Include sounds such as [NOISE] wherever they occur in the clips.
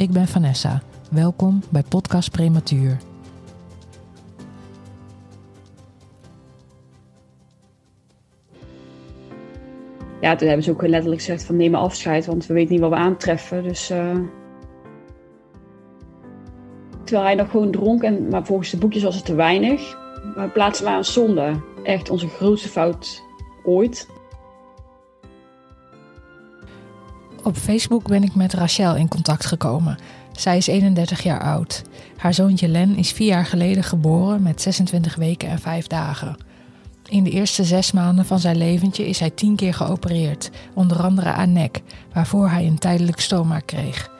Ik ben Vanessa. Welkom bij Podcast Prematuur. Ja, toen hebben ze ook letterlijk gezegd van neem afscheid, want we weten niet wat we aantreffen. Dus, uh... Terwijl hij nog gewoon dronk, en, maar volgens de boekjes was het te weinig. Maar we plaatsen maar een zonde. Echt onze grootste fout ooit. Op Facebook ben ik met Rachel in contact gekomen. Zij is 31 jaar oud. Haar zoontje Len is vier jaar geleden geboren met 26 weken en 5 dagen. In de eerste zes maanden van zijn leventje is hij tien keer geopereerd, onder andere aan nek, waarvoor hij een tijdelijk stoma kreeg.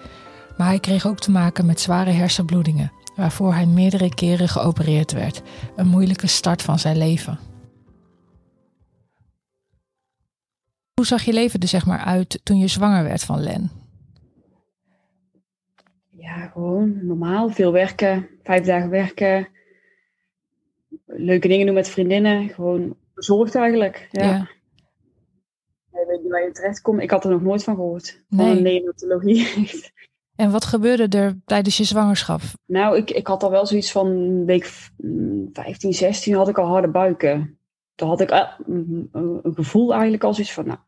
Maar hij kreeg ook te maken met zware hersenbloedingen, waarvoor hij meerdere keren geopereerd werd. Een moeilijke start van zijn leven. Hoe zag je leven er zeg maar uit toen je zwanger werd van Len? Ja, gewoon normaal. Veel werken, vijf dagen werken. Leuke dingen doen met vriendinnen. Gewoon bezorgd eigenlijk. Ja. ja. Je weet niet waar je terecht komt. Ik had er nog nooit van gehoord. Nee. Van neonatologie. [LAUGHS] En wat gebeurde er tijdens je zwangerschap? Nou, ik, ik had al wel zoiets van week 15, 16 had ik al harde buiken. Toen had ik een gevoel eigenlijk als iets van, nou,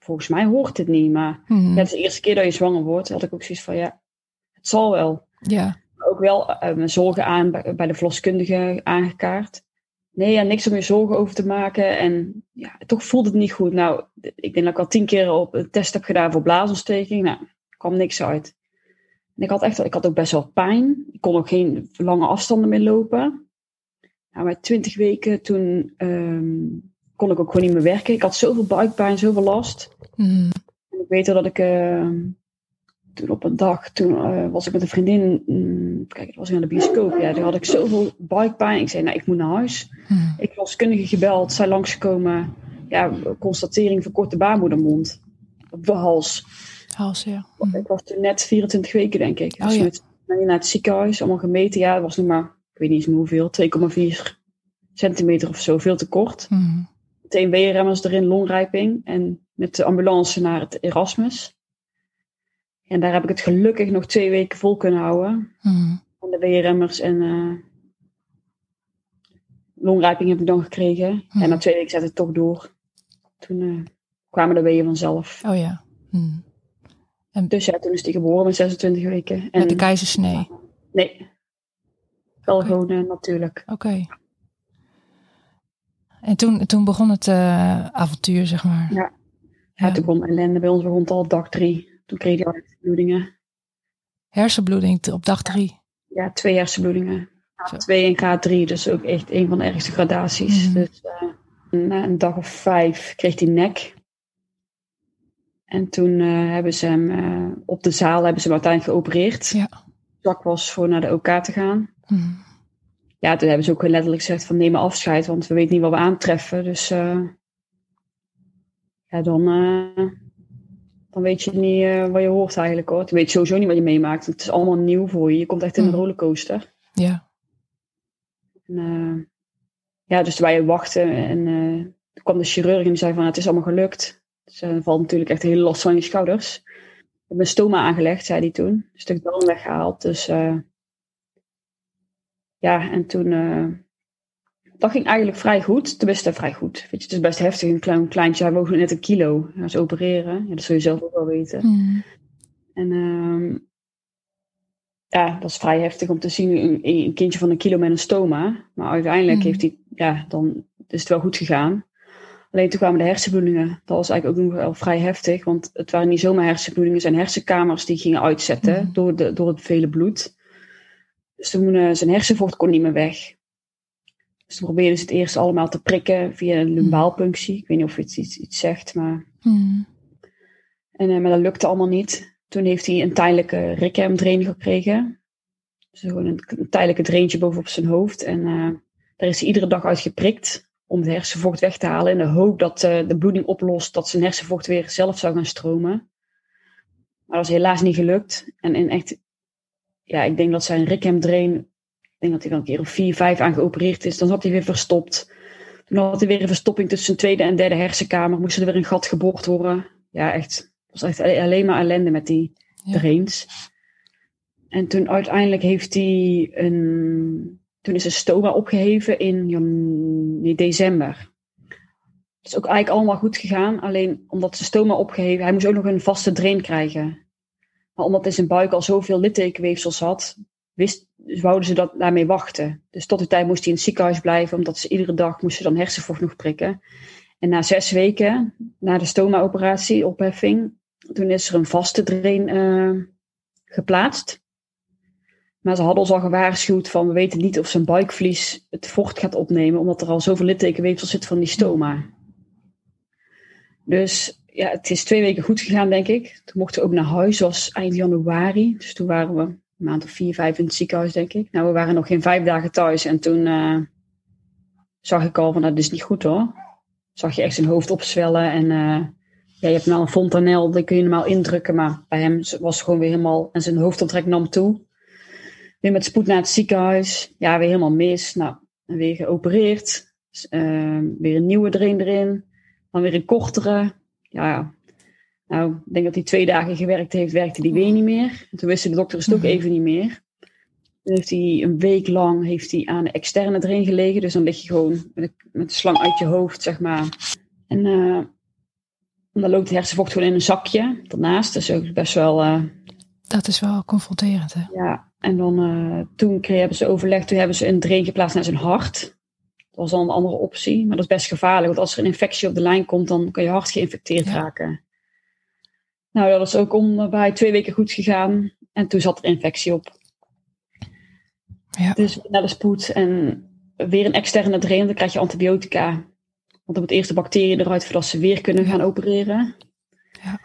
volgens mij hoort het niet. Maar mm ja, het is de eerste keer dat je zwanger wordt. had ik ook zoiets van, ja, het zal wel. Ja. Ook wel uh, mijn zorgen aan bij, de verloskundige aangekaart. Nee, ja, niks om je zorgen over te maken. En ja, toch voelde het niet goed. Nou, ik denk dat ik al tien keer op een test heb gedaan voor blaasontsteking. Nou, kwam niks uit. En ik had echt, ik had ook best wel pijn. Ik kon ook geen lange afstanden meer lopen. Nou, met twintig weken toen um, kon ik ook gewoon niet meer werken. Ik had zoveel buikpijn, zoveel last. Mm. En ik weet dat ik uh, toen op een dag, toen uh, was ik met een vriendin, um, kijk, was ik aan de bioscoop. Ja, toen had ik zoveel buikpijn. Ik zei, nou, ik moet naar huis. Mm. Ik was kundige gebeld, zij langsgekomen. Ja, constatering van korte baarmoedermond. Op de hals. Hals, ja. Mm. Ik was toen net 24 weken, denk ik. Oh, dus ja. met, naar het ziekenhuis, allemaal gemeten. Ja, het was nog maar, ik weet niet eens hoeveel, 2,4 centimeter of zo, veel te kort. Mm. Meteen WRM'ers erin, longrijping. En met de ambulance naar het Erasmus. En daar heb ik het gelukkig nog twee weken vol kunnen houden. Mm. Van de WRM'ers en uh, longrijping heb ik dan gekregen. Mm. En na twee weken zette het toch door. Toen uh, kwamen de weeën vanzelf. Oh ja. Mm. En dus ja, toen is hij geboren met 26 weken. En, met de keizersnee? Nee. Wel gewoon uh, natuurlijk. Oké. En toen, toen begon het uh, avontuur, zeg maar. Ja. Ja, toen begon ellende. Bij ons het al dag drie. Toen kreeg hij al hersenbloedingen. Hersenbloeding op dag drie? Ja, twee hersenbloedingen. Zo. Twee en graad drie, dus ook echt een van de ergste gradaties. Mhm. Dus uh, na een dag of vijf kreeg hij nek. En toen uh, hebben ze hem op de zaal hebben ze hem uiteindelijk geopereerd. Ja. Zwak was voor naar de OK te gaan. Mm. Ja, toen hebben ze ook letterlijk gezegd van neem afscheid, want we weten niet wat we aantreffen. Dus uh, ja, dan, uh, dan weet je niet uh, wat je hoort eigenlijk hoor. Je weet sowieso niet wat je meemaakt. Het is allemaal nieuw voor je. Je komt echt in een Mm. rollercoaster. Ja. En, ja, dus wij wachten en toen kwam de chirurg en die zei van het is allemaal gelukt. Dus er valt natuurlijk echt hele last van je schouders. Ik heb een stoma aangelegd, zei hij toen. Een stuk darm weggehaald. Dus ja, en toen uh, dat ging eigenlijk vrij goed. Tenminste, vrij goed. Weet je, het is best heftig. Een klein kleintje, hij woog net een kilo. Hij is opereren. Ja, dat zul je zelf ook wel weten. Mm. En uh, ja, dat is vrij heftig om te zien. Een, een, kindje van een kilo met een stoma. Maar uiteindelijk Mm. heeft hij, ja, dan is het wel goed gegaan. Alleen toen kwamen de hersenbloedingen. Dat was eigenlijk ook nog wel vrij heftig. Want het waren niet zomaar hersenbloedingen. Het zijn hersenkamers die gingen uitzetten Mm. door, de, door het vele bloed. Dus toen uh, zijn hersenvocht kon niet meer weg. Dus toen probeerden ze het eerst allemaal te prikken via een lumbaalpunctie. Ik weet niet of het iets, iets zegt, maar... Mm. En, uh, maar dat lukte allemaal niet. Toen heeft hij een tijdelijke rikkendrain gekregen. Dus gewoon een, tijdelijke draintje bovenop zijn hoofd. En uh, daar is hij iedere dag uit geprikt om het hersenvocht weg te halen. In de hoop dat uh, de bloeding oplost, dat zijn hersenvocht weer zelf zou gaan stromen. Maar dat is helaas niet gelukt. En in echt, ja, ik denk dat zijn Rickham drain, ik denk dat hij dan een keer of vier, vijf aan geopereerd is. Dan zat hij weer verstopt. Toen had hij weer een verstopping tussen zijn tweede en derde hersenkamer. Moest er weer een gat geboord worden. Ja, echt. Het was echt alleen maar ellende met die ja. drains. En toen uiteindelijk heeft hij een. Toen is een stoma opgeheven in nee, december. Het is ook eigenlijk allemaal goed gegaan. Alleen omdat ze stoma opgeheven, hij moest ook nog een vaste drain krijgen. Omdat hij zijn buik al zoveel littekenweefsels had, wouden ze dat daarmee wachten. Dus tot die tijd moest hij in het ziekenhuis blijven, omdat ze iedere dag moesten dan hersenvocht nog prikken. En na zes weken, na de stoma-operatie, opheffing, toen is er een vaste drain uh, geplaatst. Maar ze hadden ons al gewaarschuwd van we weten niet of zijn buikvlies het vocht gaat opnemen, omdat er al zoveel littekenweefsel zit van die stoma. Dus ja, het is twee weken goed gegaan, denk ik. Toen mochten we ook naar huis, was eind januari. Dus toen waren we een maand of vier, vijf in het ziekenhuis, denk ik. Nou, we waren nog geen vijf dagen thuis en toen uh, zag ik al van, nou, dit is niet goed hoor. Zag je echt zijn hoofd opzwellen en uh, ja, je hebt nou een fontanel, die kun je normaal indrukken, maar bij hem was het gewoon weer helemaal, en zijn hoofdoptrek nam toe. Weer met spoed naar het ziekenhuis, ja, weer helemaal mis. Nou, weer geopereerd, uh, weer een nieuwe drain erin, dan weer een kortere. Ja, nou, ik denk dat hij twee dagen gewerkt heeft, werkte die weer niet meer. En toen wist de dokter het ook mhm. even niet meer. Toen heeft hij een week lang heeft hij aan de externe drain gelegen. Dus dan lig je gewoon met, met de slang uit je hoofd, zeg maar. En uh, dan loopt de hersenvocht gewoon in een zakje daarnaast. Dat is ook best wel... Uh, dat is wel confronterend, hè? Ja, en dan uh, toen hebben ze overlegd, toen hebben ze een drain geplaatst naar zijn hart. Dat was dan een andere optie, maar dat is best gevaarlijk. Want als er een infectie op de lijn komt, dan kan je hart geïnfecteerd raken. Nou, dat is ook om bij twee weken goed gegaan. En toen zat er infectie op. Ja. Dus naar de spoed en weer een externe drain, dan krijg je antibiotica. Want dan moet eerst de bacteriën eruit voordat ze weer kunnen gaan opereren. Ja.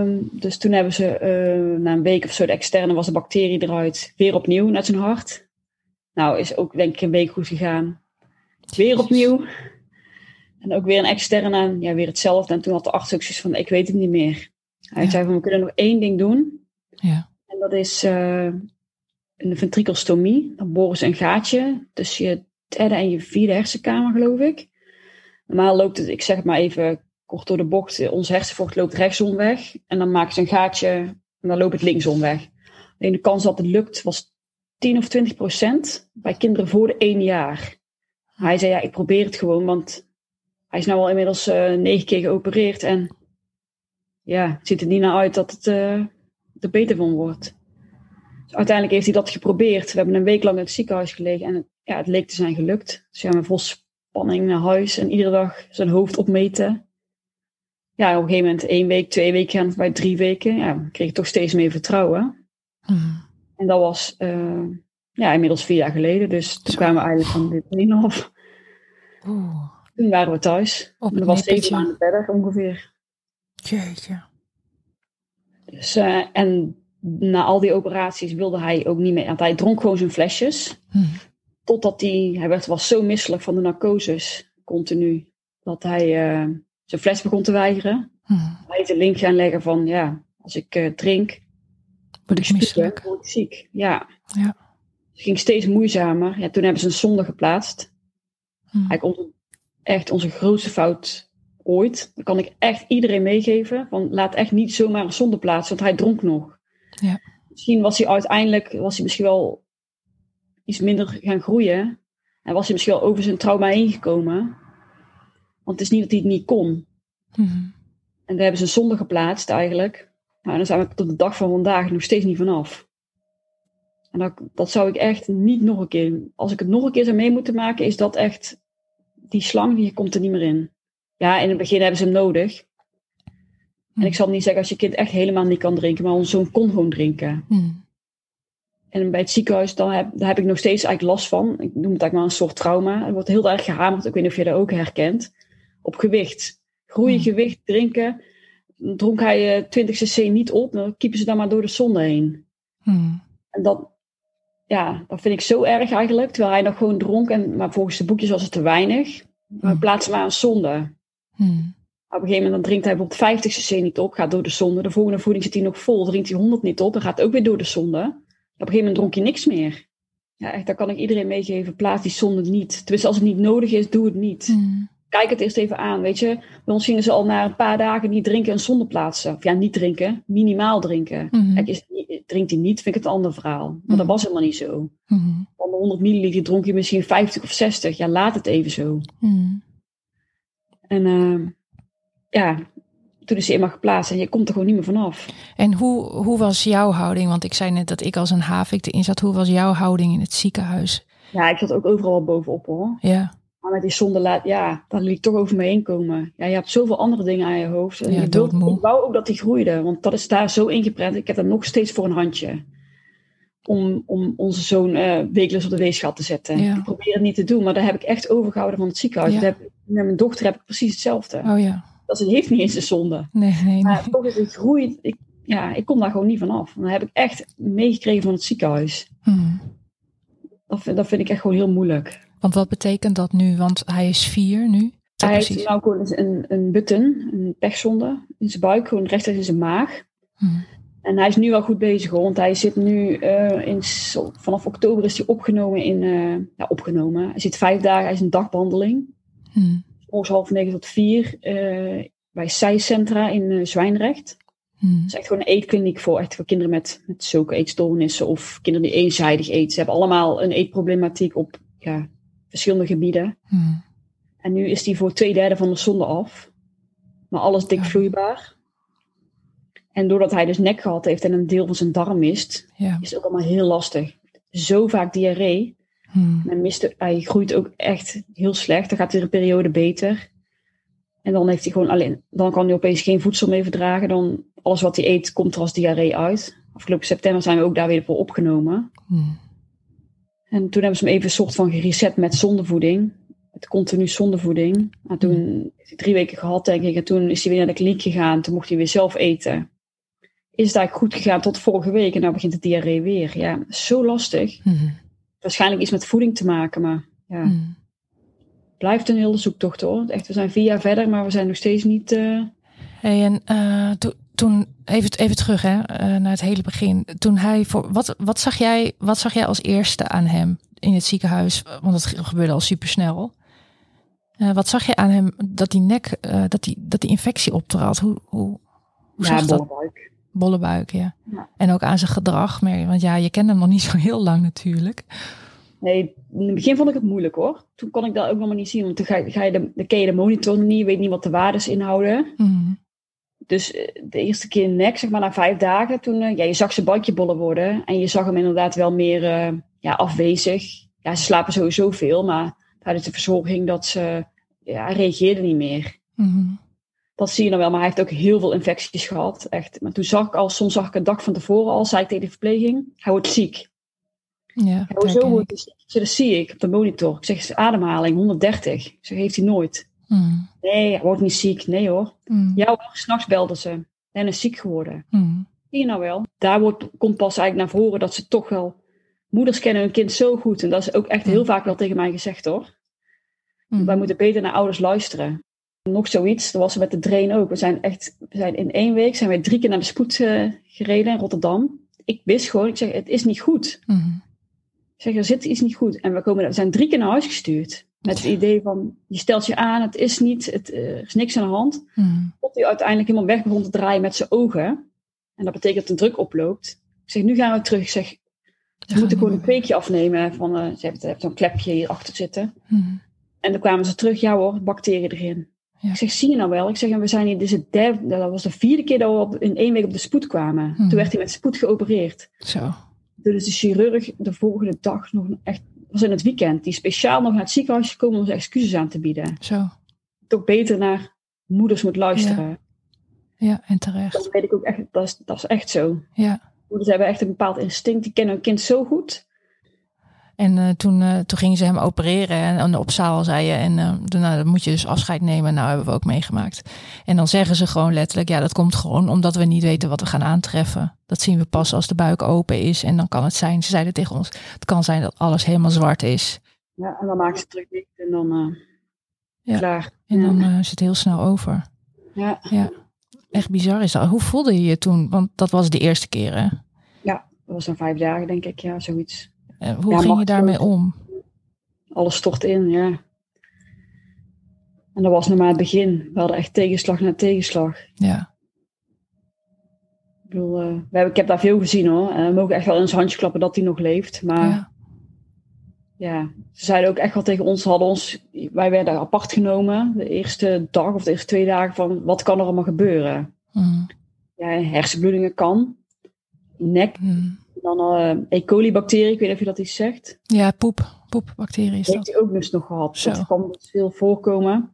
Um, dus toen hebben ze uh, na een week of zo de externe was de bacterie eruit. Weer opnieuw naar zijn hart. Nou, is ook denk ik een week goed gegaan. Weer opnieuw. En ook weer een externe. Ja, weer hetzelfde. En toen had de arts ook van, ik weet het niet meer. Hij zei van, we kunnen nog één ding doen. Ja. En dat is uh, een ventrikelstomie. Dan boren ze een gaatje tussen je derde en je vierde hersenkamer, geloof ik. Normaal loopt het, ik zeg het maar even kort door de bocht, ons hersenvocht loopt rechtsom weg. En dan maken ze een gaatje en dan loopt het linksom weg. Alleen de kans dat het lukt was 10 of 20 procent bij kinderen voor de één jaar. Hij zei, ja, ik probeer het gewoon, want hij is nu al inmiddels uh, negen keer geopereerd. En ja, het ziet er niet naar uit dat het uh, er beter van wordt. Dus uiteindelijk heeft hij dat geprobeerd. We hebben een week lang in het ziekenhuis gelegen en het, ja, het leek te zijn gelukt. Dus ja, met vol spanning naar huis en iedere dag zijn hoofd opmeten. Ja, op een gegeven moment één week, twee weken bij drie weken. Ja, kreeg ik toch steeds meer vertrouwen. Hmm. En dat was uh, ja, inmiddels vier jaar geleden. Dus toen kwamen we eigenlijk van dit niet af. Toen waren we thuis. Op dat was zeven maanden verder ongeveer. Jeetje. Dus, uh, en na al die operaties wilde hij ook niet meer. Want hij dronk gewoon zijn flesjes. Hmm. Totdat hij, hij werd, was zo misselijk van de narcoses, continu, dat hij uh, zijn fles begon te weigeren. Hmm. Hij heeft de link gaan leggen van, ja, als ik uh, drink, word ik misselijk. Word ik ziek, ja. ja. Het ging steeds moeizamer. Ja, toen hebben ze een zonde geplaatst. Hmm. Hij komt echt onze grootste fout ooit. Dat kan ik echt iedereen meegeven. Van, laat echt niet zomaar een zonde plaatsen, want hij dronk nog. Ja. Misschien was hij uiteindelijk, was hij misschien wel iets minder gaan groeien. En was hij misschien wel over zijn trauma heen gekomen. Want het is niet dat hij het niet kon. Mm En daar hebben ze een zonde geplaatst eigenlijk. Nou, en daar zijn we tot de dag van vandaag nog steeds niet vanaf. En dat, dat zou ik echt niet nog een keer. Als ik het nog een keer zou mee moeten maken, is dat echt. Die slang, die komt er niet meer in. Ja, in het begin hebben ze hem nodig. En ik zal niet zeggen als je kind echt helemaal niet kan drinken, maar onze zoon kon gewoon drinken. Hmm. En bij het ziekenhuis, dan heb, daar heb ik nog steeds eigenlijk last van. Ik noem het eigenlijk maar een soort trauma. Er wordt heel erg gehamerd, ik weet niet of je dat ook herkent, op gewicht. Groeien, hmm. gewicht, drinken. Dronk hij 20 eh, cc niet op, dan kiepen ze dan maar door de zonde heen. Hmm. En dat, ja, dat vind ik zo erg eigenlijk. Terwijl hij nog gewoon dronk. En, maar volgens de boekjes was het te weinig. Maar Hmm. plaatsen maar een zonde. Hmm. Op een gegeven moment dan drinkt hij bijvoorbeeld 50 cc niet op, gaat door de zonde. De volgende voeding zit hij nog vol, drinkt hij 100 niet op, dan gaat ook weer door de zonde. Op een gegeven moment dronk hij niks meer. Ja, echt, daar kan ik iedereen meegeven. Plaats die zonde niet. Tenminste, als het niet nodig is, doe het niet. Hmm. Kijk het eerst even aan, weet je. Bij ons gingen ze al na een paar dagen niet drinken en zonde plaatsen. Of ja, niet drinken, minimaal drinken. Kijk, is, drinkt hij niet, vind ik het een ander verhaal. Maar Mhm. dat was helemaal niet zo. Hmm. Van de 100 milliliter dronk je misschien 50 of 60. Ja, laat het even zo. Hmm. En eh, ja, toen is hij eenmaal geplaatst en je komt er gewoon niet meer vanaf. En hoe, hoe was jouw houding? Want ik zei net dat ik als een havik erin zat. Hoe was jouw houding in het ziekenhuis? Ja, ik zat ook overal bovenop hoor. Ja, Maar met die zonde laat, ja, dan liet ik toch over me heen komen. Ja, je hebt zoveel andere dingen aan je hoofd. En Ja, je wilt, ik wou ook dat die groeide, want dat is daar zo ingeprent. Ik heb dat nog steeds voor een handje. Om, om onze zoon eh wekelijks op de weegschaal te zetten. Ja. Ik probeer het niet te doen, maar daar heb ik echt overgehouden van het ziekenhuis. Ja. Dat heb, met mijn dochter heb ik precies hetzelfde. oh ja. Dat ze heeft niet eens de zonde. Nee, nee, nee. Maar toch is het groei. Ik, ja, ik kom daar gewoon niet van af. Dat heb ik echt meegekregen van het ziekenhuis. Hmm. Dat vind, dat vind ik echt gewoon heel moeilijk. Want wat betekent dat nu? Want hij is vier nu. Hij precies. heeft nou gewoon een, een button, een pechzonde in zijn buik, gewoon recht in zijn maag. Hmm. En hij is nu wel goed bezig hoor, want hij zit nu eh, in, vanaf oktober is hij opgenomen in, eh, ja opgenomen. Hij zit vijf dagen, hij is een dagbehandeling. Hmm. Morgens half negen tot vier eh, bij SAI-centra in Zwijndrecht. Hmm. Het is echt gewoon een eetkliniek voor, echt voor kinderen met, met zulke eetstoornissen of kinderen die eenzijdig eten. Ze hebben allemaal een eetproblematiek op ja, verschillende gebieden. Hmm. En nu is die voor twee derde van de zonde af. Maar alles dik Ja. vloeibaar. En doordat hij dus nek gehad heeft en een deel van zijn darm mist, Ja. is het ook allemaal heel lastig. Zo vaak diarree. Hmm. Hij, mist, hij groeit ook echt heel slecht. Dan gaat hij een periode beter. En dan heeft hij gewoon alleen, dan kan hij opeens geen voedsel meer verdragen. Dan alles wat hij eet komt er als diarree uit. Afgelopen september zijn we ook daar weer voor opgenomen. Hmm. En toen hebben ze hem even een soort van gereset met zondevoeding. Met continu zondevoeding. En toen heeft hij drie weken gehad, denk ik. En toen is hij weer naar de kliniek gegaan. Toen mocht hij weer zelf eten. Is het eigenlijk goed gegaan tot vorige week. En nou begint de diarree weer. Ja, zo lastig. Hmm. Waarschijnlijk iets met voeding te maken. Maar ja, Hmm. blijft een hele zoektocht hoor. Echt, we zijn vier jaar verder, maar we zijn nog steeds niet... eh, Hey, en to- toen, even, even terug hè, eh, naar het hele begin. Toen hij voor, wat, wat, zag jij, wat zag jij als eerste aan hem in het ziekenhuis? Want het ge- gebeurde al supersnel. Eh wat zag je aan hem dat die nek, eh, dat, die, dat die infectie optrad? Hoe, hoe, hoe ja, zag dat? bollebuik. Bolle buik, ja. Ja. En ook aan zijn gedrag. Maar, want ja, je kent hem nog niet zo heel lang natuurlijk. Nee, in het begin vond ik het moeilijk hoor. Toen kon ik dat ook nog maar niet zien. Want toen ga, je- ga je de, dan ken je de monitor niet. Je weet niet wat de waardes inhouden. Hmm. Dus eh, de eerste keer nek, zeg maar na vijf dagen, toen, eh, ja, je zag zijn bandje bollen worden. En je zag hem inderdaad wel meer eh, ja, afwezig. Ja, ze slapen sowieso veel, maar tijdens de verzorging dat ze, ja, hij reageerde niet meer. Hmm. Dat zie je dan wel, maar hij heeft ook heel veel infecties gehad. Echt. Maar toen zag ik al, soms zag ik een dag van tevoren al, zei ik tegen de verpleging, hij wordt ziek. Ja, wordt hij ziek? Ik zeg, dat zie ik op de monitor. Ik zeg, ademhaling 130. Ik zeg, heeft hij nooit. Hmm. Nee, hij wordt niet ziek. Nee hoor. Hmm. Ja hoor, s'nachts belden ze. En hij is ziek geworden. Hmm. Zie je nou wel? Daar wordt, komt pas eigenlijk naar voren dat ze toch wel... Moeders kennen hun kind zo goed. En dat is ook echt heel vaak wel tegen mij gezegd hoor. Hmm. Wij moeten beter naar ouders luisteren. Nog zoiets, dat was er met de drain ook. We zijn echt, we zijn in één week zijn we drie keer naar de spoed eh, gereden in Rotterdam. Ik wist gewoon, ik zeg, het is niet goed. Hmm. Ik zeg, er zit iets niet goed. En we, komen, we zijn drie keer naar huis gestuurd. Met het idee van, je stelt je aan, het is niet, het, eh, er is niks aan de hand. Hmm. Tot hij uiteindelijk helemaal weg begon te draaien met zijn ogen. En dat betekent dat de druk oploopt. Ik zeg, nu gaan we terug. Ik zeg, we moeten gewoon een kweekje afnemen. Van, eh, ze hebben, zo'n klepje hier achter zitten. Hmm. En dan kwamen ze terug, ja hoor, bacteriën erin. Ja. Ik zeg, zie je nou wel? Ik zeg, en we zijn hier, dit is het derde, dat was de vierde keer dat we op, in één week op de spoed kwamen. Hmm. Toen werd hij met spoed geopereerd. Zo. Dus de chirurg de volgende dag nog echt, was in het weekend, die speciaal nog naar het ziekenhuis is gekomen om excuses aan te bieden. Zo. Toch beter naar moeders moet luisteren. Ja, en terecht. Dat weet ik ook echt, dat is, dat is echt zo. Ja. Moeders hebben echt een bepaald instinct, die kennen hun kind zo goed. En eh, toen, eh, toen gingen ze hem opereren en, en op zaal zei je. En toen, nou, dan moet je dus afscheid nemen. Nou, hebben we ook meegemaakt. En dan zeggen ze gewoon letterlijk: ja, dat komt gewoon omdat we niet weten wat we gaan aantreffen. Dat zien we pas als de buik open is. En dan kan het zijn, ze zeiden tegen ons: het kan zijn dat alles helemaal zwart is. Ja, en dan maken ze terug dicht en dan Ja. klaar. En Ja. dan is het heel snel over. Ja. Ja, echt bizar is dat. Hoe voelde je je toen? Want dat was de eerste keer, hè? ja, dat was dan vijf dagen denk ik, ja, zoiets. Eh, Hoe Ja, ging je daarmee om? Alles stort in, ja. En dat was nog maar het begin. We hadden echt tegenslag na tegenslag. Ja, Ik bedoel, eh, we hebben, ik heb daar veel gezien hoor. En we mogen echt wel in ons handje klappen dat hij nog leeft. Maar ja. ja. ze zeiden ook echt wel tegen ons, hadden ons, wij werden apart genomen. De eerste dag of de eerste twee dagen van wat kan er allemaal gebeuren. Mm, Ja, hersenbloedingen kan. Nek, mm. Dan eh E. coli bacterie, ik weet niet of je dat iets zegt. Ja, poep. Poepbacterie is Die heeft dat. hij ook dus nog gehad. Zo. Dat kan dus veel voorkomen.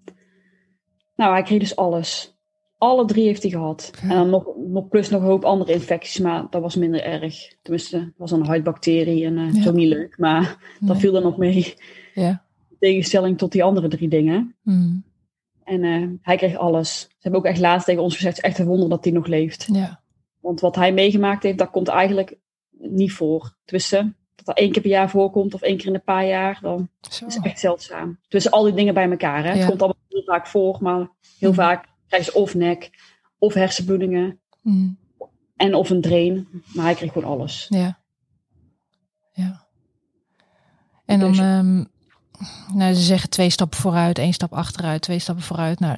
Nou, hij kreeg dus alles. Alle drie heeft hij gehad. En dan nog, nog plus nog een hoop andere infecties, maar dat was minder erg. Tenminste, het was een huidbacterie en eh Ja. zo niet leuk. Maar dat Nee. viel er nog mee. Ja. In tegenstelling tot die andere drie dingen. Mm, En eh, hij kreeg alles. Ze hebben ook echt laatst tegen ons gezegd, het is echt een wonder dat hij nog leeft. ja. Want wat hij meegemaakt heeft, dat komt eigenlijk niet voor. Tenminste, dat dat één keer per jaar voorkomt of één keer in een paar jaar, dan Zo. is echt zeldzaam. Tussen al die dingen bij elkaar. Hè? Ja. Het komt allemaal heel vaak voor, maar heel Mhm. vaak krijgen ze of nek, of hersenbloedingen, Mm, en of een drain. Maar hij kreeg gewoon alles. ja. Ja. En dan, Dus- ehm, nou, ze zeggen twee stappen vooruit, één stap achteruit, twee stappen vooruit. Nou,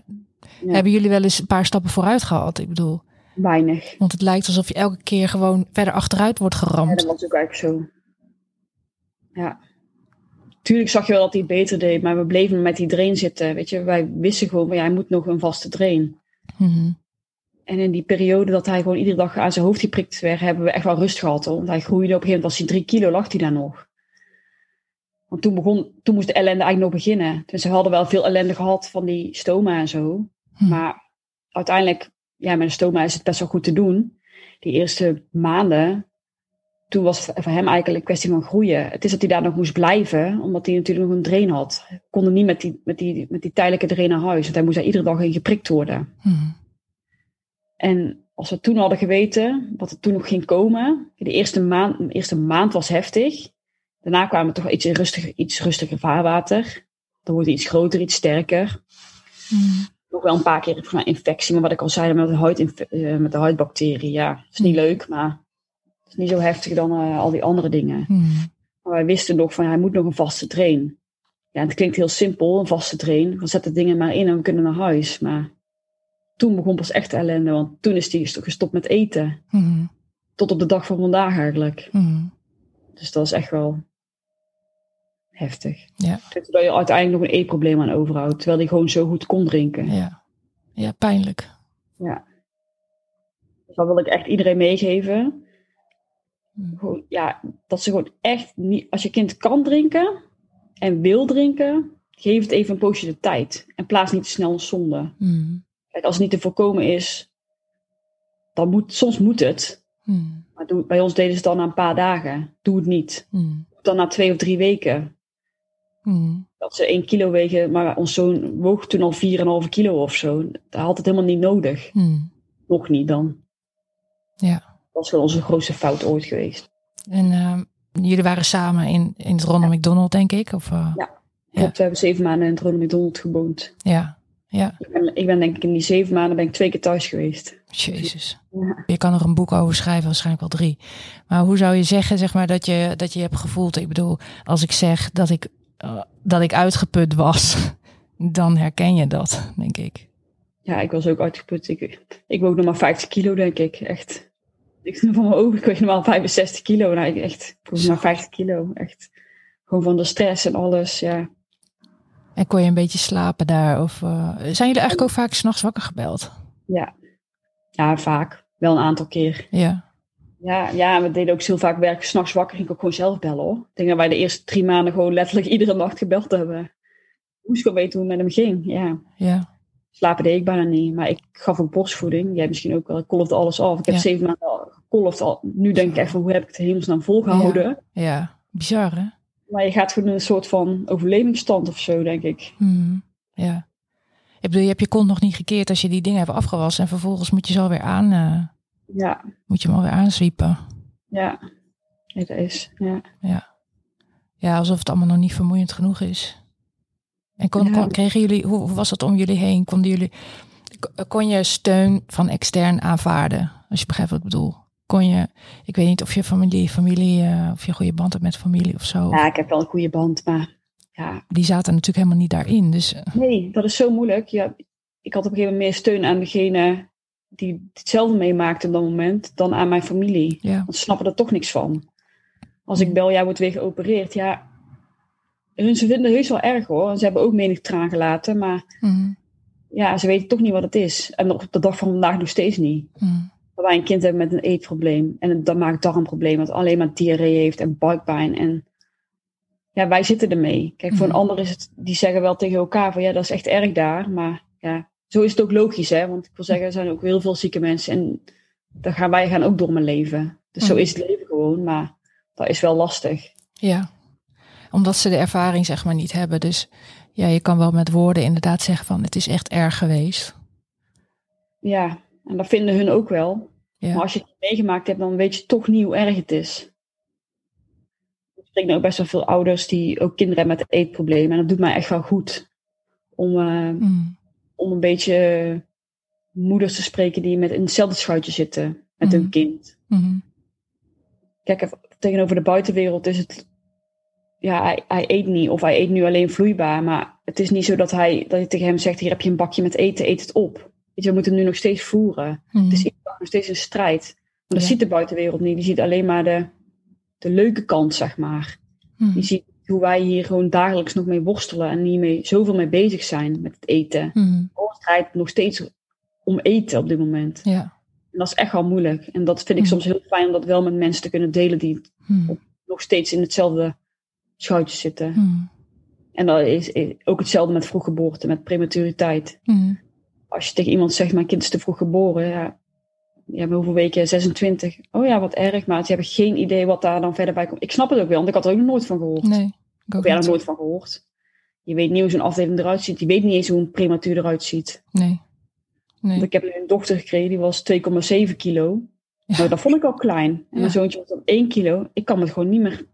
Ja. hebben jullie wel eens een paar stappen vooruit gehad? Ik bedoel, Weinig. want het lijkt alsof je elke keer gewoon verder achteruit wordt Ja, geramd. dat was ook eigenlijk zo. Ja. Tuurlijk zag je wel dat hij het beter deed, maar we bleven met die drain zitten. Weet je, wij wisten gewoon, van, ja, hij moet nog een vaste drain. Mhm. En in die periode dat hij gewoon iedere dag aan zijn hoofd geprikt werd, hebben we echt wel rust gehad. Hoor. Want hij groeide op een gegeven moment, als hij drie kilo, lag hij daar nog. Want toen, begon, toen moest de ellende eigenlijk nog beginnen. Dus we hadden wel veel ellende gehad van die stoma en zo. Hm. Maar uiteindelijk, ja, met de stoma is het best wel goed te doen. Die eerste maanden, toen was het voor hem eigenlijk een kwestie van groeien. Het is dat hij daar nog moest blijven, omdat hij natuurlijk nog een drain had. Hij kon er niet met die, met die, met die tijdelijke drain naar huis. Want hij moest daar iedere dag in geprikt worden. Mhm. En als we toen hadden geweten wat er toen nog ging komen. De eerste maand, de eerste maand was heftig. Daarna kwamen we toch iets, rustiger, iets rustiger vaarwater. Dan wordt hij iets groter, iets sterker. Mhm. Nog wel een paar keer mij infectie. Maar wat ik al zei, met de, huid, eh, met de huidbacterie. Ja, dat is niet Hmm. leuk, maar het is niet zo heftig dan eh, al die andere dingen. Mhm. Maar wij wisten nog van, hij moet nog een vaste train. Ja, het klinkt heel simpel, een vaste train. We zetten dingen maar in en we kunnen naar huis. Maar toen begon pas echt de ellende. Want toen is hij gestopt met eten. Mhm. Tot op de dag van vandaag eigenlijk. Dus dat is echt wel heftig. Ja. Dat je uiteindelijk nog een eetprobleem aan overhoudt. Terwijl hij gewoon zo goed kon drinken. Ja. ja, pijnlijk. Dus dat wil ik echt iedereen meegeven. Gewoon, ja, dat ze gewoon echt niet... Als je kind kan drinken en wil drinken... Geef het even een poosje de tijd. En plaats niet te snel een zonde. Mhm. Kijk, als het niet te voorkomen is... Dan moet, soms moet het. Mhm. Maar doe, bij ons deden ze het dan na een paar dagen. Doe het niet. Mhm. Dan na twee of drie weken. Mhm. dat ze 1 kilo wegen, maar ons zoon woog toen al 4,5 kilo of zo. Dat had het helemaal niet nodig. Mhm. Nog niet dan. Ja. Dat was wel onze grootste fout ooit geweest. En ehm, jullie waren samen in, in het Ronald McDonald, denk ik? Of, eh, Ja. Ja. Klopt, we hebben zeven maanden in het Ronald McDonald gewoond. ja. Ja, Ik ben, ik ben denk ik in die zeven maanden ben ik twee keer thuis geweest. jezus. Ja. Je kan er een boek over schrijven, waarschijnlijk wel drie. Maar hoe zou je zeggen, zeg maar, dat je, dat je hebt gevoeld? Ik bedoel, als ik zeg dat ik, eh, dat ik uitgeput was, [LAUGHS] dan herken je dat, denk ik. Ja, ik was ook uitgeput. Ik, ik woog nog maar 50 kilo, denk ik. Echt. Ik [LAUGHS] van mijn ogen, ik weeg normaal 65 kilo. Nou, ik echt, ik maar 50 kilo. Echt. Gewoon van de stress en alles, ja. En kon je een beetje slapen daar? Of eh, zijn jullie eigenlijk ook vaak s'nachts wakker gebeld? Ja. Ja, vaak. Wel een aantal keer. Ja. Ja, ja, we deden ook heel vaak werk. S'nachts wakker ging ik ook gewoon zelf bellen hoor. Ik denk dat wij de eerste drie maanden gewoon letterlijk [LAUGHS] iedere nacht gebeld hebben. Moest gewoon weten hoe het met hem ging. Ja, Ja. slapen deed ik bijna niet. Maar ik gaf ook borstvoeding. Jij misschien ook wel. Ik kolfde alles af. Ik heb Ja. zeven maanden al gekolfd. Al. Nu denk ik echt van hoe heb ik het hemelsnaam volgehouden. Ja. Bizar, hè? Maar je gaat gewoon in een soort van overlevingsstand of zo, denk ik. Hmm, ja. Ik bedoel, je hebt je kont nog niet gekeerd als je die dingen hebt afgewassen. En vervolgens moet je ze alweer aan, uh, Ja, moet je hem alweer aanzwiepen. ja. Dat is, ja. Ja. ja, alsof het allemaal nog niet vermoeiend genoeg is. En kon, kregen jullie, hoe, hoe was het om jullie heen? Konden jullie, kon je steun van extern aanvaarden? Als je begrijpt wat ik bedoel. Kon je, ik weet niet of je familie, familie eh, of je goede band hebt met familie of zo. Ja, ik heb wel een goede band, maar ja, Die zaten natuurlijk helemaal niet daarin. Dus eh, Nee, dat is zo moeilijk. Ja, ik had op een gegeven moment meer steun aan degene die hetzelfde meemaakte op dat moment dan aan mijn familie. ja. Want ze snappen er toch niks van. Als ik bel, jij wordt weer geopereerd, ja. Hun, ze vinden het heus wel erg hoor. Ze hebben ook menig traan gelaten, maar Mhm, ja, ze weten toch niet wat het is. En op de dag van vandaag nog steeds niet. mhm, Dat wij een kind hebben met een eetprobleem. En dat maakt darmprobleem, wat alleen maar diarree heeft en buikpijn. En ja, wij zitten ermee. Kijk, voor Mhm. een ander is het, die zeggen wel tegen elkaar van ja, dat is echt erg daar. Maar ja, zo is het ook logisch, hè. Want ik wil zeggen, er zijn ook heel veel zieke mensen. En daar gaan wij gaan ook door mijn leven. Dus zo is het leven gewoon, maar dat is wel lastig. ja. Omdat ze de ervaring zeg maar niet hebben. Dus ja, je kan wel met woorden inderdaad zeggen van het is echt erg geweest. Ja, en dat vinden hun ook wel. Ja. Maar als je het meegemaakt hebt, dan weet je toch niet hoe erg het is. Ik spreek nou ook best wel veel ouders die ook kinderen hebben met eetproblemen. En dat doet mij echt wel goed. Om, eh, Mhm, om een beetje moeders te spreken die met in hetzelfde schuitje zitten met Mhm. hun kind. mhm, Kijk, even tegenover de buitenwereld is het... Ja, hij, hij eet niet. Of hij eet nu alleen vloeibaar. Maar het is niet zo dat, hij, dat je tegen hem zegt... Hier heb je een bakje met eten, eet het op. Weet je, we moeten hem nu nog steeds voeren. mhm. Het is nog steeds een strijd. Maar dat Ja. ziet de buitenwereld niet. Die ziet alleen maar de, de leuke kant, zeg maar. Mhm, Die ziet hoe wij hier gewoon dagelijks nog mee worstelen en niet mee, zoveel mee bezig zijn met het eten. Alles draait nog steeds om eten op dit moment. Ja. En dat is echt wel moeilijk. En dat vind ik Mhm. soms heel fijn om dat wel met mensen te kunnen delen die mhm, nog steeds in hetzelfde schuitje zitten. mhm, En dat is, is ook hetzelfde met vroeggeboorte, met prematuriteit. Als je tegen iemand zegt, mijn kind is te vroeg geboren, ja, ja, maar hoeveel weken? 26. Oh ja, wat erg, maar ze hebben geen idee wat daar dan verder bij komt. Ik snap het ook wel, want ik had er ook nog nooit van gehoord. Nee, ook jij er nooit van gehoord. Je weet niet hoe zo'n afdeling eruit ziet. Je weet niet eens hoe een prematuur eruit ziet. Nee. Want Nee. ik heb nu een dochter gekregen, die was 2,7 kilo. Ja. Nou, dat vond ik al klein. En Ja. mijn zoontje was dan 1 kilo. Ik kan me het gewoon niet meer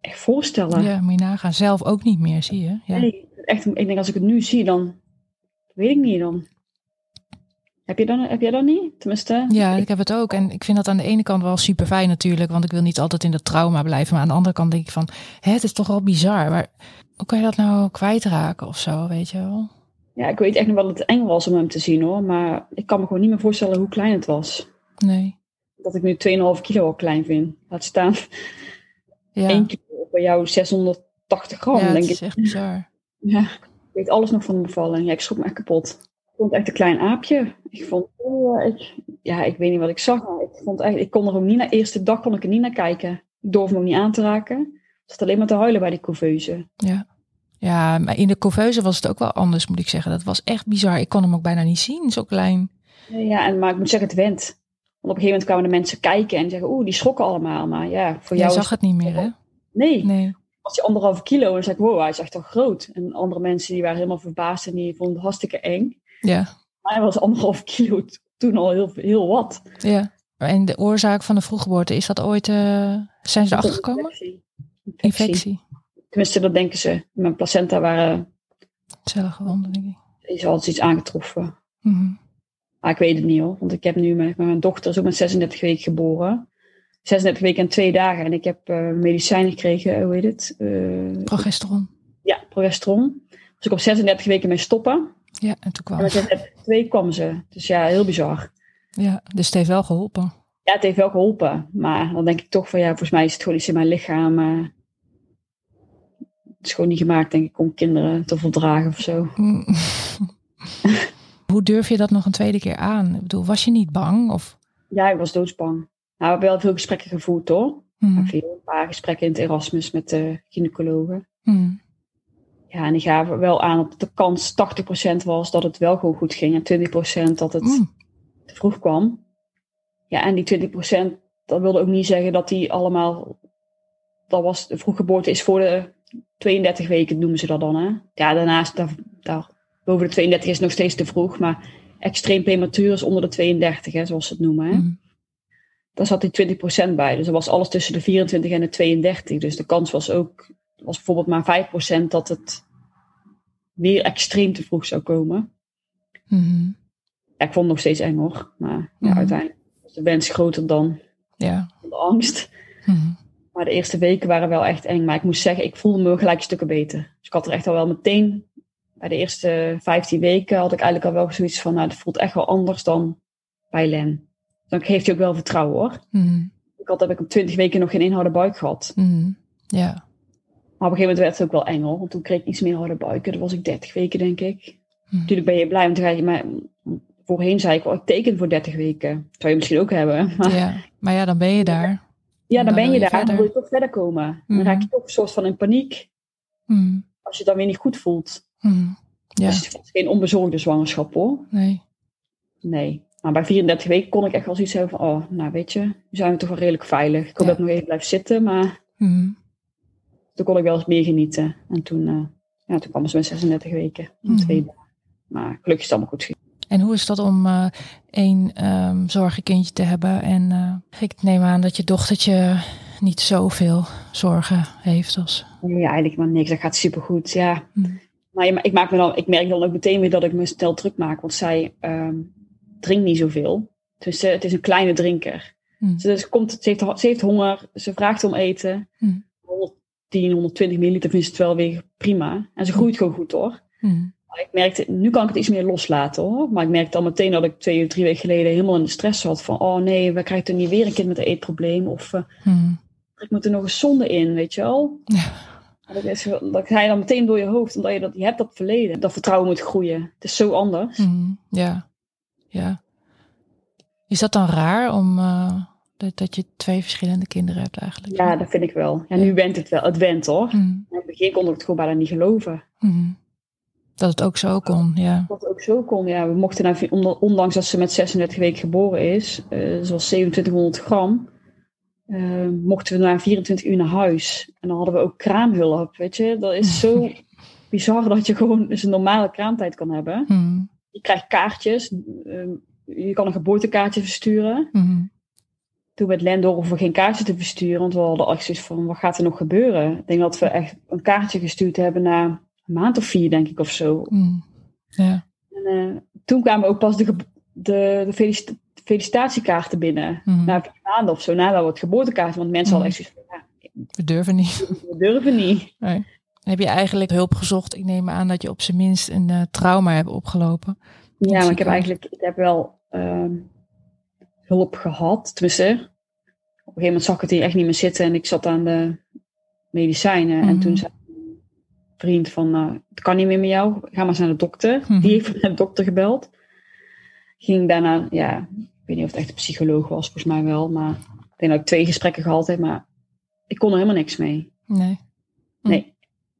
echt voorstellen. Ja, moet je nagaan. Zelf ook niet meer, zie je. Ja. Nee, echt, ik denk als ik het nu zie, dan weet ik niet dan. Heb, je dan, heb jij dat niet? Tenminste, Ja, ik heb het ook. En ik vind dat aan de ene kant wel super fijn natuurlijk. Want ik wil niet altijd in dat trauma blijven. Maar aan de andere kant denk ik van... Hè, het is toch wel bizar. Maar hoe kan je dat nou kwijtraken of zo, weet je wel? ja, ik weet echt nog wel dat het eng was om hem te zien hoor. Maar ik kan me gewoon niet meer voorstellen hoe klein het was. Nee. Dat ik nu 2,5 kilo al klein vind. Laat staan Ja, 1 kilo bij jou 680 gram, ja denk is ik. echt bizar. Ja, ik weet alles nog van de bevalling. Ja, ik schrok me echt kapot. Ik vond echt een klein aapje. Ik vond, ik, ja, ik weet niet wat ik zag. Maar ik, vond echt, ik kon er ook niet naar, eerste dag kon ik er niet naar kijken. Ik durfde hem ook niet aan te raken. Ik zat alleen maar te huilen bij die couveuse. Ja. Ja, maar in de couveuse was het ook wel anders, moet ik zeggen. Dat was echt bizar. Ik kon hem ook bijna niet zien, zo klein. Ja, en, maar ik moet zeggen, het went. Want op een gegeven moment kwamen de mensen kijken en zeggen, oeh, die schrokken allemaal. Maar ja, voor Jij jou zag het niet meer, hè? Nee, Nee. was hij anderhalve kilo. En dan zei ik, wow, hij is echt wel groot. En andere mensen die waren helemaal verbaasd en die vonden het hartstikke eng. Ja. Maar hij was anderhalve kilo toen al heel, heel wat. Ja. En de oorzaak van de vroeggeboorte, is dat ooit... eh, zijn ze erachter gekomen? Infectie. Infectie. Infectie. Tenminste, dat denken ze. Mijn placenta waren, Cellengewonden, denk ik. is altijd iets aangetroffen. Mhm. Maar ik weet het niet hoor. Want ik heb nu met mijn dochter is ook met 36 weken geboren. 36 weken en twee dagen. En ik heb eh, medicijnen gekregen, hoe heet het? Eh, Progesteron. ja, progesteron. Dus ik op 36 weken mee stoppen. Ja, en toen kwam En met 36 twee kwam ze. Dus ja, heel bizar. Ja, dus het heeft wel geholpen. Ja, het heeft wel geholpen. Maar dan denk ik toch van ja, volgens mij is het gewoon iets in mijn lichaam. eh, het is gewoon niet gemaakt, denk ik, om kinderen te verdragen of zo. Mm. [LAUGHS] Hoe durf je dat nog een tweede keer aan? Ik bedoel, was je niet bang? Of, Ja, ik was doodsbang. Nou, we hebben wel veel gesprekken gevoerd hoor. Veel, een paar gesprekken in het Erasmus met de gynaecologen. hmm, Ja, en die gaven wel aan dat de kans 80% was dat het wel gewoon goed ging. En 20% dat het hmm. te vroeg kwam. Ja, en die 20% dat wilde ook niet zeggen dat die allemaal dat was, de vroeggeboorte is voor de 32 weken, noemen ze dat dan. Hè? Ja, daarnaast, daar, daar, boven de 32 is nog steeds te vroeg. Maar extreem prematuur is onder de 32, hè, zoals ze het noemen. Hè? Mhm. Daar zat die 20% bij. Dus er was alles tussen de 24 en de 32. Dus de kans was ook, was bijvoorbeeld maar 5% dat het weer extreem te vroeg zou komen. Mhm. Ja, ik vond het nog steeds eng hoor. Maar ja, Mhm. uiteindelijk was de wens groter dan Ja. de angst. Mhm. Maar de eerste weken waren wel echt eng. Maar ik moest zeggen, ik voelde me gelijk stukken beter. Dus ik had er echt al wel meteen, bij de eerste 15 weken, had ik eigenlijk al wel zoiets van, nou, het voelt echt wel anders dan bij Len. Dan geeft hij ook wel vertrouwen hoor. Ik had heb ik op 20 weken nog geen inhoud buik gehad. Ja. Maar op een gegeven moment werd het ook wel eng hoor. Want toen kreeg ik iets meer harde buiken. Dat was ik 30 weken denk ik. Mhm. Natuurlijk ben je blij, want dan ga je, maar voorheen zei ik wel, ik teken voor 30 weken. Dat zou je misschien ook hebben. [LAUGHS] Maar ja. Maar ja, dan ben je daar. ja, dan dan ben je je daar. Dan wil je toch verder komen. Mhm. Dan raak je toch een soort van in paniek. Mhm. Als je het dan weer niet goed voelt. Mhm. Ja. Dus het was geen onbezorgde zwangerschap hoor. Nee. Nee. Maar bij 34 weken kon ik echt wel zoiets hebben van, oh, nou weet je, nu zijn we toch wel redelijk veilig. Ik hoop Ja. dat ik nog even blijf zitten, maar Mhm. Toen kon ik wel eens meer genieten. En toen, eh, ja, toen kwam ze met 36 weken. Mhm. Twee dagen. Maar gelukkig is het allemaal goed gegaan. En hoe is dat om eh één ehm zorgenkindje te hebben? En eh, ik neem aan dat je dochtertje niet zoveel zorgen heeft als. Ja, eigenlijk maar niks. Dat gaat supergoed, ja. Mhm. Maar ik, maak me dan, ik merk dan ook meteen weer dat ik me snel druk maak. Want zij ehm, drinkt niet zoveel. Dus eh, het is een kleine drinker. Mhm. Ze, ze komt, ze, heeft, ze heeft honger. Ze vraagt om eten. 110, 120 milliliter vindt ze het wel weer prima. En ze groeit gewoon goed hoor. Mhm. Maar ik merkte, nu kan ik het iets meer loslaten hoor. Maar ik merkte al meteen dat ik twee of drie weken geleden helemaal in de stress zat. Van, oh nee, we krijgen er niet weer een kind met een eetprobleem. Of eh, Mhm. ik moet er nog een zonde in, weet je wel. Ja. Dat, is, dat ga je dan meteen door je hoofd. Omdat je, dat, je hebt dat verleden. Dat vertrouwen moet groeien. Het is zo anders. Mhm. Ja. Ja. Is dat dan raar om eh, dat, dat je twee verschillende kinderen hebt eigenlijk? Ja, dat vind ik wel. Ja, nu went het wel. Het went hoor. Mhm. In het begin kon ik het gewoon bijna niet geloven. Mhm. Dat het ook zo kon, ja. Dat het ook zo kon. Ja, we mochten naar, on- ondanks dat ze met 36 weken geboren is, eh zoals 2700 gram, eh, mochten we na 24 uur naar huis. En dan hadden we ook kraamhulp, weet je. Dat is zo [LAUGHS] bizar dat je gewoon dus een normale kraamtijd kan hebben. Mhm. Je krijgt kaartjes. eh, je kan een geboortekaartje versturen. Mhm. Toen werd Len door of we geen kaartje te versturen, want we hadden echt zoiets van, wat gaat er nog gebeuren? Ik denk dat we echt een kaartje gestuurd hebben na een maand of vier, denk ik, of zo. Mhm. Ja. En, eh, toen kwamen ook pas de, de, de felicita- felicitatiekaarten binnen. Mhm. Na vier maanden of zo, nadat we het geboortekaart. Want mensen hadden echt zoiets van, ja, We durven niet. [LAUGHS] we durven niet. Nee. Heb je eigenlijk hulp gezocht? Ik neem aan dat je op zijn minst een eh, trauma hebt opgelopen. Ja, maar ik heb eigenlijk ik heb wel ehm, hulp gehad. Tenminste, op een gegeven moment zag ik het hier echt niet meer zitten. En ik zat aan de medicijnen. En Mhm. toen zei een vriend van, nou, het kan niet meer met jou. Ga maar eens naar de dokter. Mhm. Die heeft naar de dokter gebeld. Ging daarna, ja, ik weet niet of het echt een psycholoog was. Volgens mij wel. Maar ik denk dat ik twee gesprekken gehad heb. Maar ik kon er helemaal niks mee. Nee. Nee.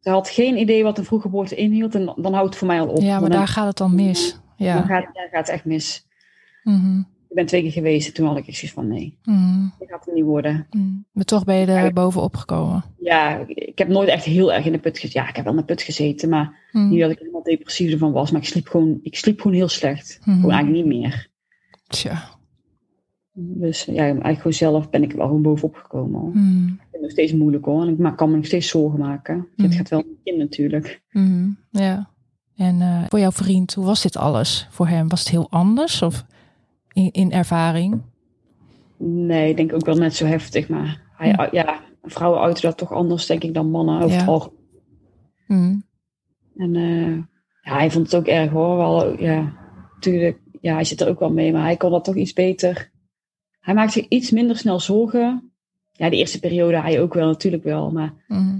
Ze had geen idee wat een vroeggeboorte inhield. En dan, dan houdt het voor mij al op. Ja, maar Dan- daar gaat het dan mis. dan Ja. gaat, ja, gaat het echt mis. Mhm. Ik ben twee keer geweest en toen had ik zoiets van nee, Mhm. dat gaat het niet worden. Mhm. Maar toch ben je er bovenop gekomen. Ja, ik heb nooit echt heel erg in de put gezeten. Ja, ik heb wel in de put gezeten, maar Mhm. niet dat ik helemaal depressief ervan was. Maar ik sliep gewoon, ik sliep gewoon heel slecht. Mhm. Gewoon eigenlijk niet meer. Tja. Dus ja, eigenlijk gewoon zelf ben ik wel gewoon bovenop gekomen. hoor. Mhm. Ik vind het nog steeds moeilijk hoor. En ik kan me nog steeds zorgen maken. Het gaat wel kind natuurlijk. Mhm. Ja. En eh, voor jouw vriend, hoe was dit alles voor hem? Was het heel anders of in, in ervaring? Nee, ik denk ook wel net zo heftig. Maar hij, Mhm. ja, vrouwen uiten dat toch anders denk ik dan mannen over het Ja. algemeen. Mhm. En eh, ja, hij vond het ook erg hoor. Wel, ja, natuurlijk, ja, hij zit er ook wel mee, maar hij kon dat toch iets beter. Hij maakt zich iets minder snel zorgen. Ja, de eerste periode hij ook wel, natuurlijk wel. Maar Mhm.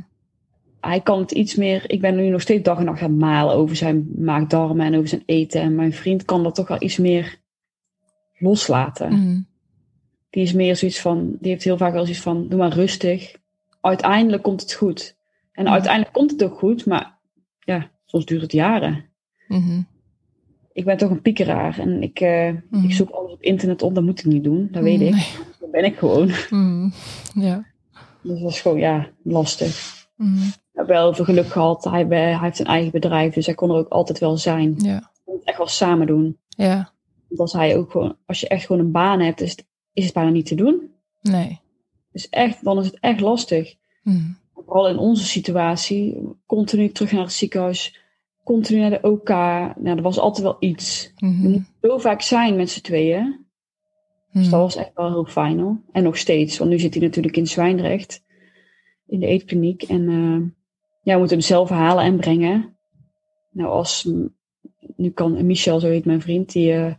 hij kan het iets meer. Ik ben nu nog steeds dag en nacht aan het malen over zijn maagdarmen en over zijn eten. En mijn vriend kan dat toch wel iets meer loslaten. Mhm. Die is meer zoiets van, die heeft heel vaak wel zoiets van, doe maar rustig. Uiteindelijk komt het goed. En Mhm. uiteindelijk komt het ook goed, maar ja, soms duurt het jaren. Mhm. ik ben toch een piekeraar en ik, eh, Mhm. ik zoek alles op internet op. Dat moet ik niet doen, dat weet ik. Nee. [LAUGHS] Dat ben ik gewoon. Ja. Dus dat was gewoon, ja, lastig. Ik heb wel heel veel geluk gehad. Hij, be- hij heeft een eigen bedrijf, dus hij kon er ook altijd wel zijn. Ja. We het echt wel samen doen. Ja. Als hij ook gewoon, als je echt gewoon een baan hebt, is het, is het bijna niet te doen. Nee. Dus echt, dan is het echt lastig. Mhm. Vooral in onze situatie, continu terug naar het ziekenhuis, continu naar de OK. Nou, er was altijd wel iets. We moeten zo vaak zijn met z'n tweeën. Dus Mhm. dat was echt wel heel fijn hoor. En nog steeds, want nu zit hij natuurlijk in Zwijndrecht, in de eetkliniek. En eh, ja, we moeten hem zelf halen en brengen. Nou, als, nu kan Michel, zo heet mijn vriend, die, eh,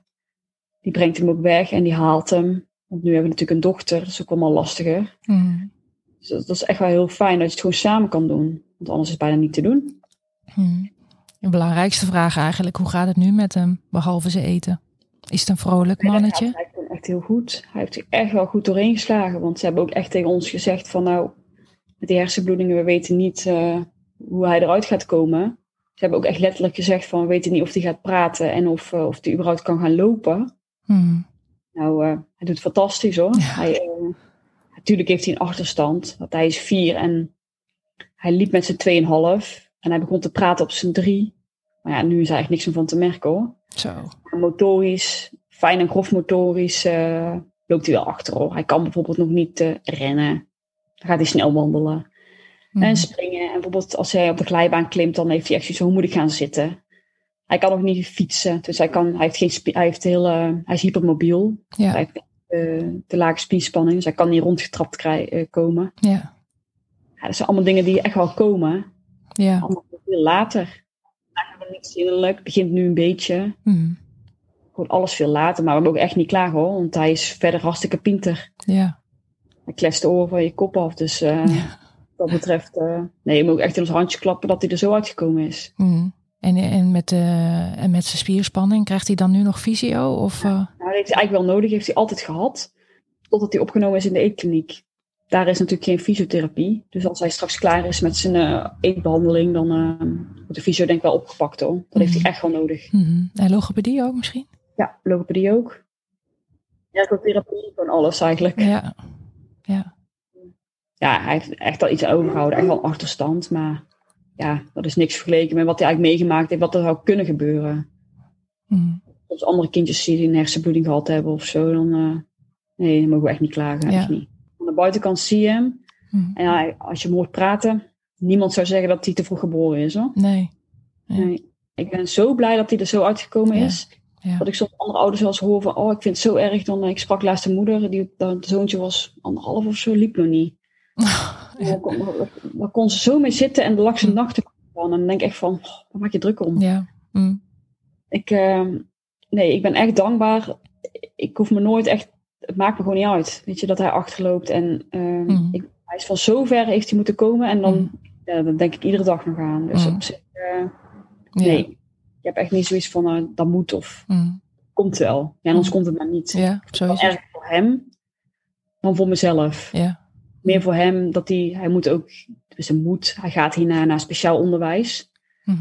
die brengt hem ook weg en die haalt hem. Want nu hebben we natuurlijk een dochter, dat is ook allemaal lastiger. Mhm. Dus dat, dat is echt wel heel fijn dat je het gewoon samen kan doen. Want anders is het bijna niet te doen. Mhm. De belangrijkste vraag eigenlijk, hoe gaat het nu met hem, behalve ze eten? Is het een vrolijk mannetje? gaat eigenlijk gewoon echt heel goed. Hij heeft er echt wel goed doorheen geslagen. Want ze hebben ook echt tegen ons gezegd van nou, met die hersenbloedingen, we weten niet eh, hoe hij eruit gaat komen. Ze hebben ook echt letterlijk gezegd van we weten niet of hij gaat praten en of, eh, of hij überhaupt kan gaan lopen. Mhm. Nou, eh, hij doet fantastisch hoor. Ja. Hij, eh, natuurlijk heeft hij een achterstand. Want hij is vier en hij liep met zijn tweeënhalf. En hij begon te praten op zijn drie. Maar ja, nu is er eigenlijk niks meer van te merken hoor. Zo. Motorisch, fijn en grof motorisch, eh, loopt hij wel achter hoor. Hij kan bijvoorbeeld nog niet rennen. Dan gaat hij snel wandelen. Mhm. En springen. En bijvoorbeeld als hij op de glijbaan klimt, dan heeft hij echt zoiets hoe moet ik gaan zitten? Hij kan nog niet fietsen. Dus hij, kan, hij heeft geen hij, heeft heel, eh, hij is hypermobiel. Hij Ja, heeft eh, te lage spierspanning, dus hij kan niet rondgetrapt eh, komen. ja, Ja, dat zijn allemaal dingen die echt wel komen. ja. Allemaal veel later. Hij heeft niks zindelijk. Het begint nu een beetje. Mhm. Gewoon alles veel later. Maar we hebben ook echt niet klaar hoor. Want hij is verder hartstikke pinter. Ja, Hij klest de oren van je kop af. Dus eh, ja. wat dat betreft... eh, nee, je moet ook echt in ons handje klappen dat hij er zo uitgekomen is. Mhm. En, en, met, en met zijn spierspanning, krijgt hij dan nu nog visio? Of, eh, Nou, dat heeft hij eigenlijk wel nodig. Heeft hij altijd gehad. Totdat hij opgenomen is in de eetkliniek. Daar is natuurlijk geen fysiotherapie. Dus als hij straks klaar is met zijn eh, eetbehandeling, dan eh, wordt de fysio denk ik wel opgepakt hoor. Dat heeft hij echt wel nodig. mhm. En logopedie ook misschien? Ja, logopedie ook. Ergotherapie, gewoon alles eigenlijk. Ja, ja. Ja, hij heeft echt al iets overgehouden. Echt wel een achterstand. Maar ja, dat is niks vergeleken met wat hij eigenlijk meegemaakt heeft. Wat er zou kunnen gebeuren. Mhm. Als andere kindjes die een hersenbloeding gehad hebben of zo, dan... eh, nee, dan mogen we echt niet klagen. Ja. Echt niet. Aan de buitenkant zie je hem. Mhm. En hij- als je hem hoort praten, niemand zou zeggen dat hij te vroeg geboren is hoor. Nee. Ja. Nee. Ik ben zo blij dat hij er zo uitgekomen Ja. is. Ja. Dat ik soms andere ouders wel eens hoor van, oh ik vind het zo erg. Dan, eh, ik sprak laatst een moeder, die, dat zoontje was anderhalf of zo, liep nog niet. [LAUGHS] Daar kon, daar- daar kon ze zo mee zitten en de lag ze nachten van. En dan denk ik echt van, oh, waar maak je druk om? Ja. Mhm. Ik, ehm, nee, ik ben echt dankbaar. Ik hoef me nooit echt, het maakt me gewoon niet uit. Weet je, dat hij achterloopt. En ehm, Mhm. ik, hij is van zo ver heeft hij moeten komen. En dan, ja, dan denk ik iedere dag nog aan. Dus op zich, eh, Ja. nee. Ik heb echt niet zoiets van, eh, dat moet of komt wel. Ja, anders komt het maar niet. Ja, zo Dan is het. erg voor hem dan voor mezelf. Ja. Meer voor hem dat hij, hij moet ook, dus hij moet, hij gaat hierna naar speciaal onderwijs. Mhm.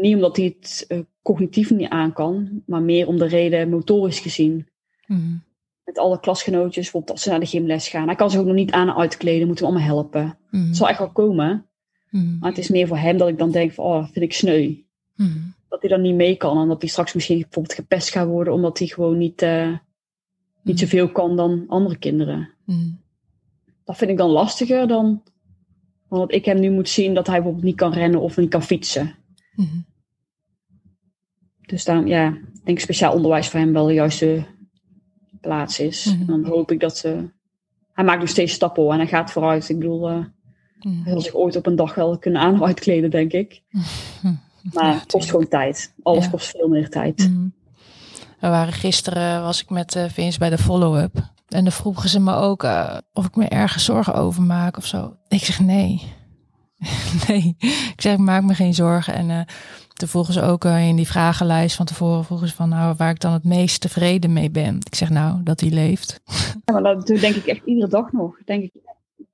Niet omdat hij het eh, cognitief niet aan kan, maar meer om de reden motorisch gezien. Mhm. Met alle klasgenootjes, bijvoorbeeld als ze naar de gymles gaan. Hij kan zich ook nog niet aan en uitkleden, moeten we allemaal helpen. Mhm. Het zal echt wel komen, maar het is meer voor hem dat ik dan denk van, oh, vind ik sneu. Dat hij dan niet mee kan en dat hij straks misschien bijvoorbeeld gepest gaat worden, omdat hij gewoon niet, eh, niet zoveel kan dan andere kinderen. Dat vind ik dan lastiger dan, dan dat ik hem nu moet zien dat hij bijvoorbeeld niet kan rennen of niet kan fietsen. Mhm. Dus daarom, ja, ik denk speciaal onderwijs voor hem wel de juiste plaats is. Mhm. En dan hoop ik dat ze... Hij maakt nog steeds stappen en hij gaat vooruit. Ik bedoel, eh, Mhm. hij zal zich ooit op een dag wel kunnen aan- [LAUGHS] uitkleden, denk ik. [LAUGHS] Maar Ja, het kost gewoon tijd. Alles Ja. kost veel meer tijd. We waren gisteren, was ik met eh Vince bij de follow-up. En dan vroegen ze me ook eh, of ik me ergens zorgen over maak of zo. Ik zeg nee. [LAUGHS] nee. Ik zeg, maak me geen zorgen. En eh, toen vroegen ze ook eh, in die vragenlijst van tevoren, vroegen ze van nou, waar ik dan het meest tevreden mee ben. Ik zeg nou, dat hij leeft. Ja, maar dat doe denk ik echt iedere dag nog. Denk ik,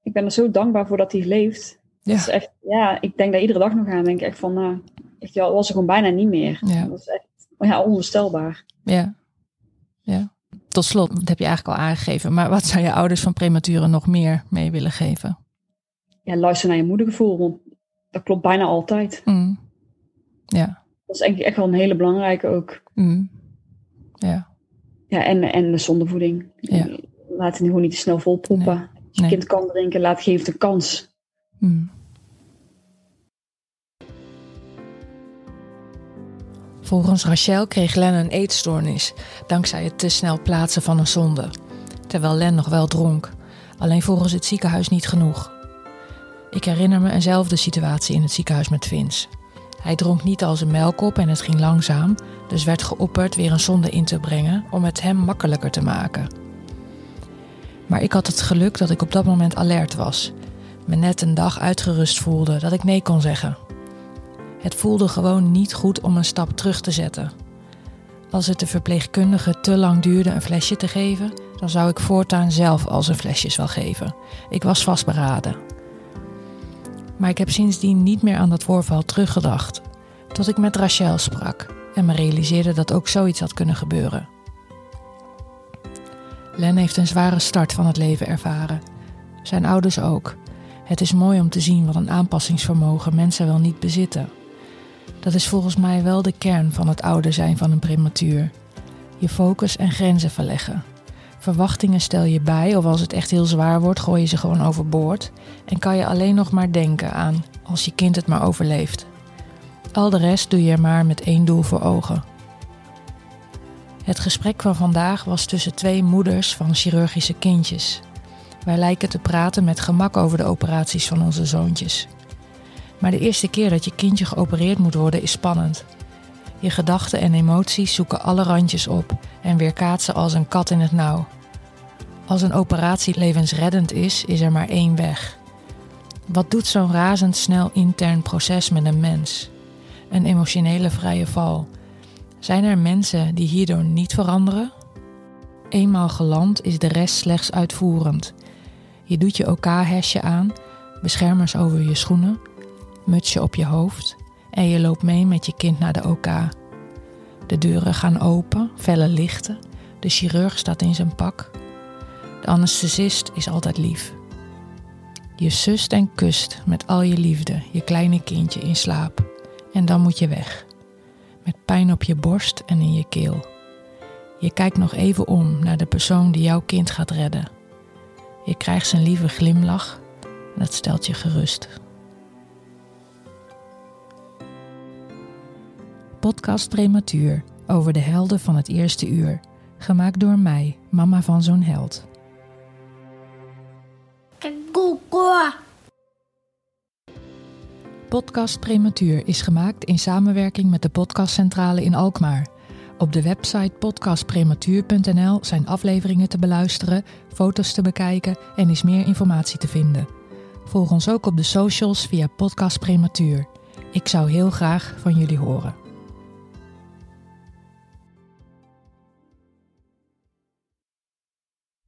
ik ben er zo dankbaar voor dat hij leeft. Ja. Dat is echt, ja, ik denk daar iedere dag nog aan. denk ik echt van, nou, echt, ja, was er gewoon bijna niet meer. Ja. Dat is echt ja, onvoorstelbaar. Ja. ja. Tot slot, dat heb je eigenlijk al aangegeven. Maar wat zou je ouders van prematuren nog meer mee willen geven? ja, luister naar je moedergevoel, want dat klopt bijna altijd. Mm. Ja. Dat is eigenlijk echt wel een hele belangrijke ook. Mm. Ja. Ja, en, en de zondevoeding. Ja. Laat het gewoon niet te snel volproppen. Als je Nee. kind kan drinken, laat geef het een kans. Mm. Volgens Rachel kreeg Len een eetstoornis dankzij het te snel plaatsen van een zonde. Terwijl Len nog wel dronk. Alleen volgens het ziekenhuis niet genoeg. Ik herinner me eenzelfde situatie in het ziekenhuis met Vince. Hij dronk niet als een melk op en het ging langzaam, dus werd geopperd weer een zonde in te brengen om het hem makkelijker te maken. Maar ik had het geluk dat ik op dat moment alert was, me net een dag uitgerust voelde dat ik nee kon zeggen. Het voelde gewoon niet goed om een stap terug te zetten. Als het de verpleegkundige te lang duurde een flesje te geven, dan zou ik voortaan zelf al zijn flesjes wel geven. Ik was vastberaden. Maar ik heb sindsdien niet meer aan dat voorval teruggedacht. Tot ik met Rachel sprak en me realiseerde dat ook zoiets had kunnen gebeuren. Len heeft een zware start van het leven ervaren. Zijn ouders ook. Het is mooi om te zien wat een aanpassingsvermogen mensen wel niet bezitten. Dat is volgens mij wel de kern van het ouder zijn van een prematuur. Je focus en grenzen verleggen. Verwachtingen stel je bij of als het echt heel zwaar wordt, gooi je ze gewoon overboord en kan je alleen nog maar denken aan als je kind het maar overleeft. Al de rest doe je er maar met één doel voor ogen. Het gesprek van vandaag was tussen twee moeders van chirurgische kindjes. Wij lijken te praten met gemak over de operaties van onze zoontjes. Maar de eerste keer dat je kindje geopereerd moet worden is spannend. Je gedachten en emoties zoeken alle randjes op en weerkaatsen als een kat in het nauw. Als een operatie levensreddend is, is er maar één weg. Wat doet zo'n razendsnel intern proces met een mens? Een emotionele vrije val. Zijn er mensen die hierdoor niet veranderen? Eenmaal geland is de rest slechts uitvoerend. Je doet je OK-hesje aan, beschermers over je schoenen, mutsje op je hoofd en je loopt mee met je kind naar de OK. De deuren gaan open, felle lichten, de chirurg staat in zijn pak. De anesthesist is altijd lief. Je sust en kust met al je liefde je kleine kindje in slaap. En dan moet je weg. Met pijn op je borst en in je keel. Je kijkt nog even om naar de persoon die jouw kind gaat redden. Je krijgt zijn lieve glimlach en dat stelt je gerust. Podcast Prematuur over de helden van het eerste uur. Gemaakt door mij, mama van zo'n held. Podcast Prematuur is gemaakt in samenwerking met de Podcastcentrale in Alkmaar. Op de website podcastprematuur.nl zijn afleveringen te beluisteren, foto's te bekijken en is meer informatie te vinden. Volg ons ook op de socials via Podcast Prematuur. Ik zou heel graag van jullie horen.